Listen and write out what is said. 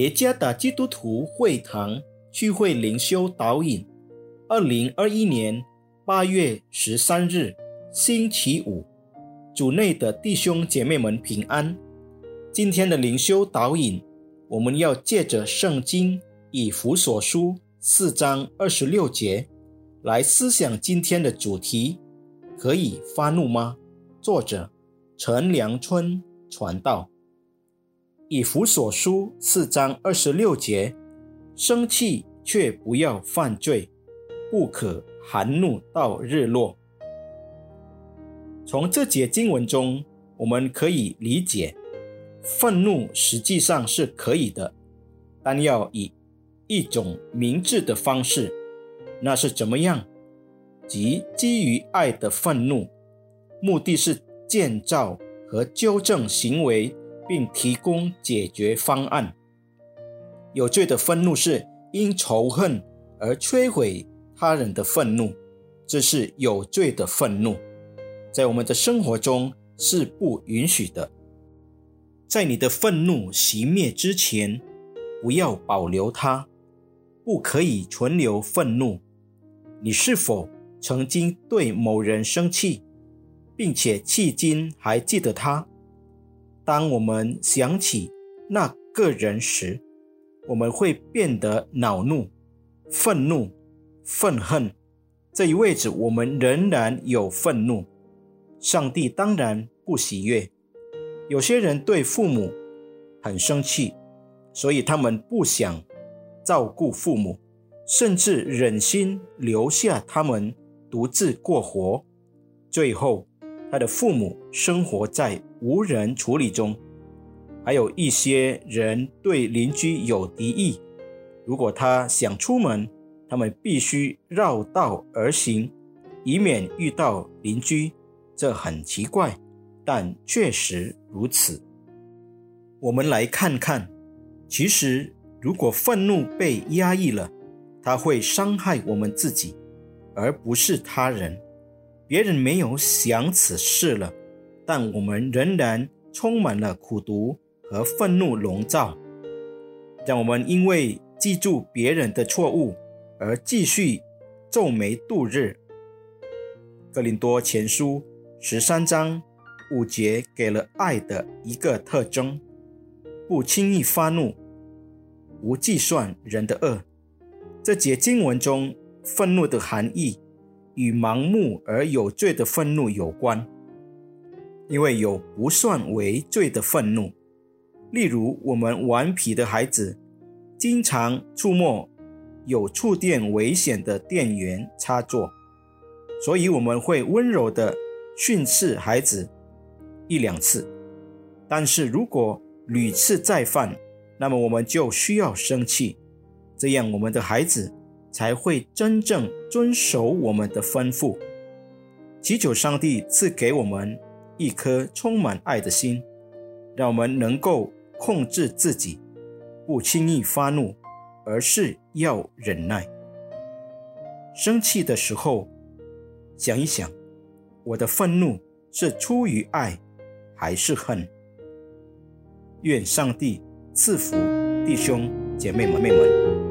耶加达基督徒会堂聚会灵修导引，二零二一年八月十三日，星期五，主内的弟兄姐妹们平安。今天的灵修导引，我们要借着圣经以弗所书四章二十六节来思想今天的主题：可以发怒吗？作者陈良春传道。以弗所书四章二十六节，生气却不要犯罪，不可含怒到日落。从这节经文中，我们可以理解，愤怒实际上是可以的，但要以一种明智的方式。那是怎么样？即基于爱的愤怒，目的是建造和纠正行为。并提供解决方案。有罪的愤怒是因仇恨而摧毁他人的愤怒，这是有罪的愤怒，在我们的生活中是不允许的。在你的愤怒熄灭之前，不要保留它，不可以存留愤怒。你是否曾经对某人生气，并且迄今还记得他？当我们想起那个人时，我们会变得恼怒、愤怒、愤恨。这意味着我们仍然有愤怒。上帝当然不喜悦。有些人对父母很生气，所以他们不想照顾父母，甚至忍心留下他们独自过活。最后，他的父母生活在。无人处理中，还有一些人对邻居有敌意。如果他想出门，他们必须绕道而行，以免遇到邻居。这很奇怪，但确实如此。我们来看看，其实如果愤怒被压抑了，它会伤害我们自己，而不是他人。别人没有想此事了。但我们仍然充满了苦毒和愤怒笼罩，让我们因为记住别人的错误而继续皱眉度日。格林多前书十三章五节给了爱的一个特征：不轻易发怒，不计算人的恶。这节经文中愤怒的含义与盲目而有罪的愤怒有关。因为有不算为罪的愤怒，例如我们顽皮的孩子经常触摸有触电危险的电源插座，所以我们会温柔地训斥孩子一两次。但是如果屡次再犯，那么我们就需要生气，这样我们的孩子才会真正遵守我们的吩咐，祈求上帝赐给我们。一颗充满爱的心，让我们能够控制自己，不轻易发怒，而是要忍耐。生气的时候，想一想，我的愤怒是出于爱，还是恨？愿上帝赐福弟兄姐妹们。妹们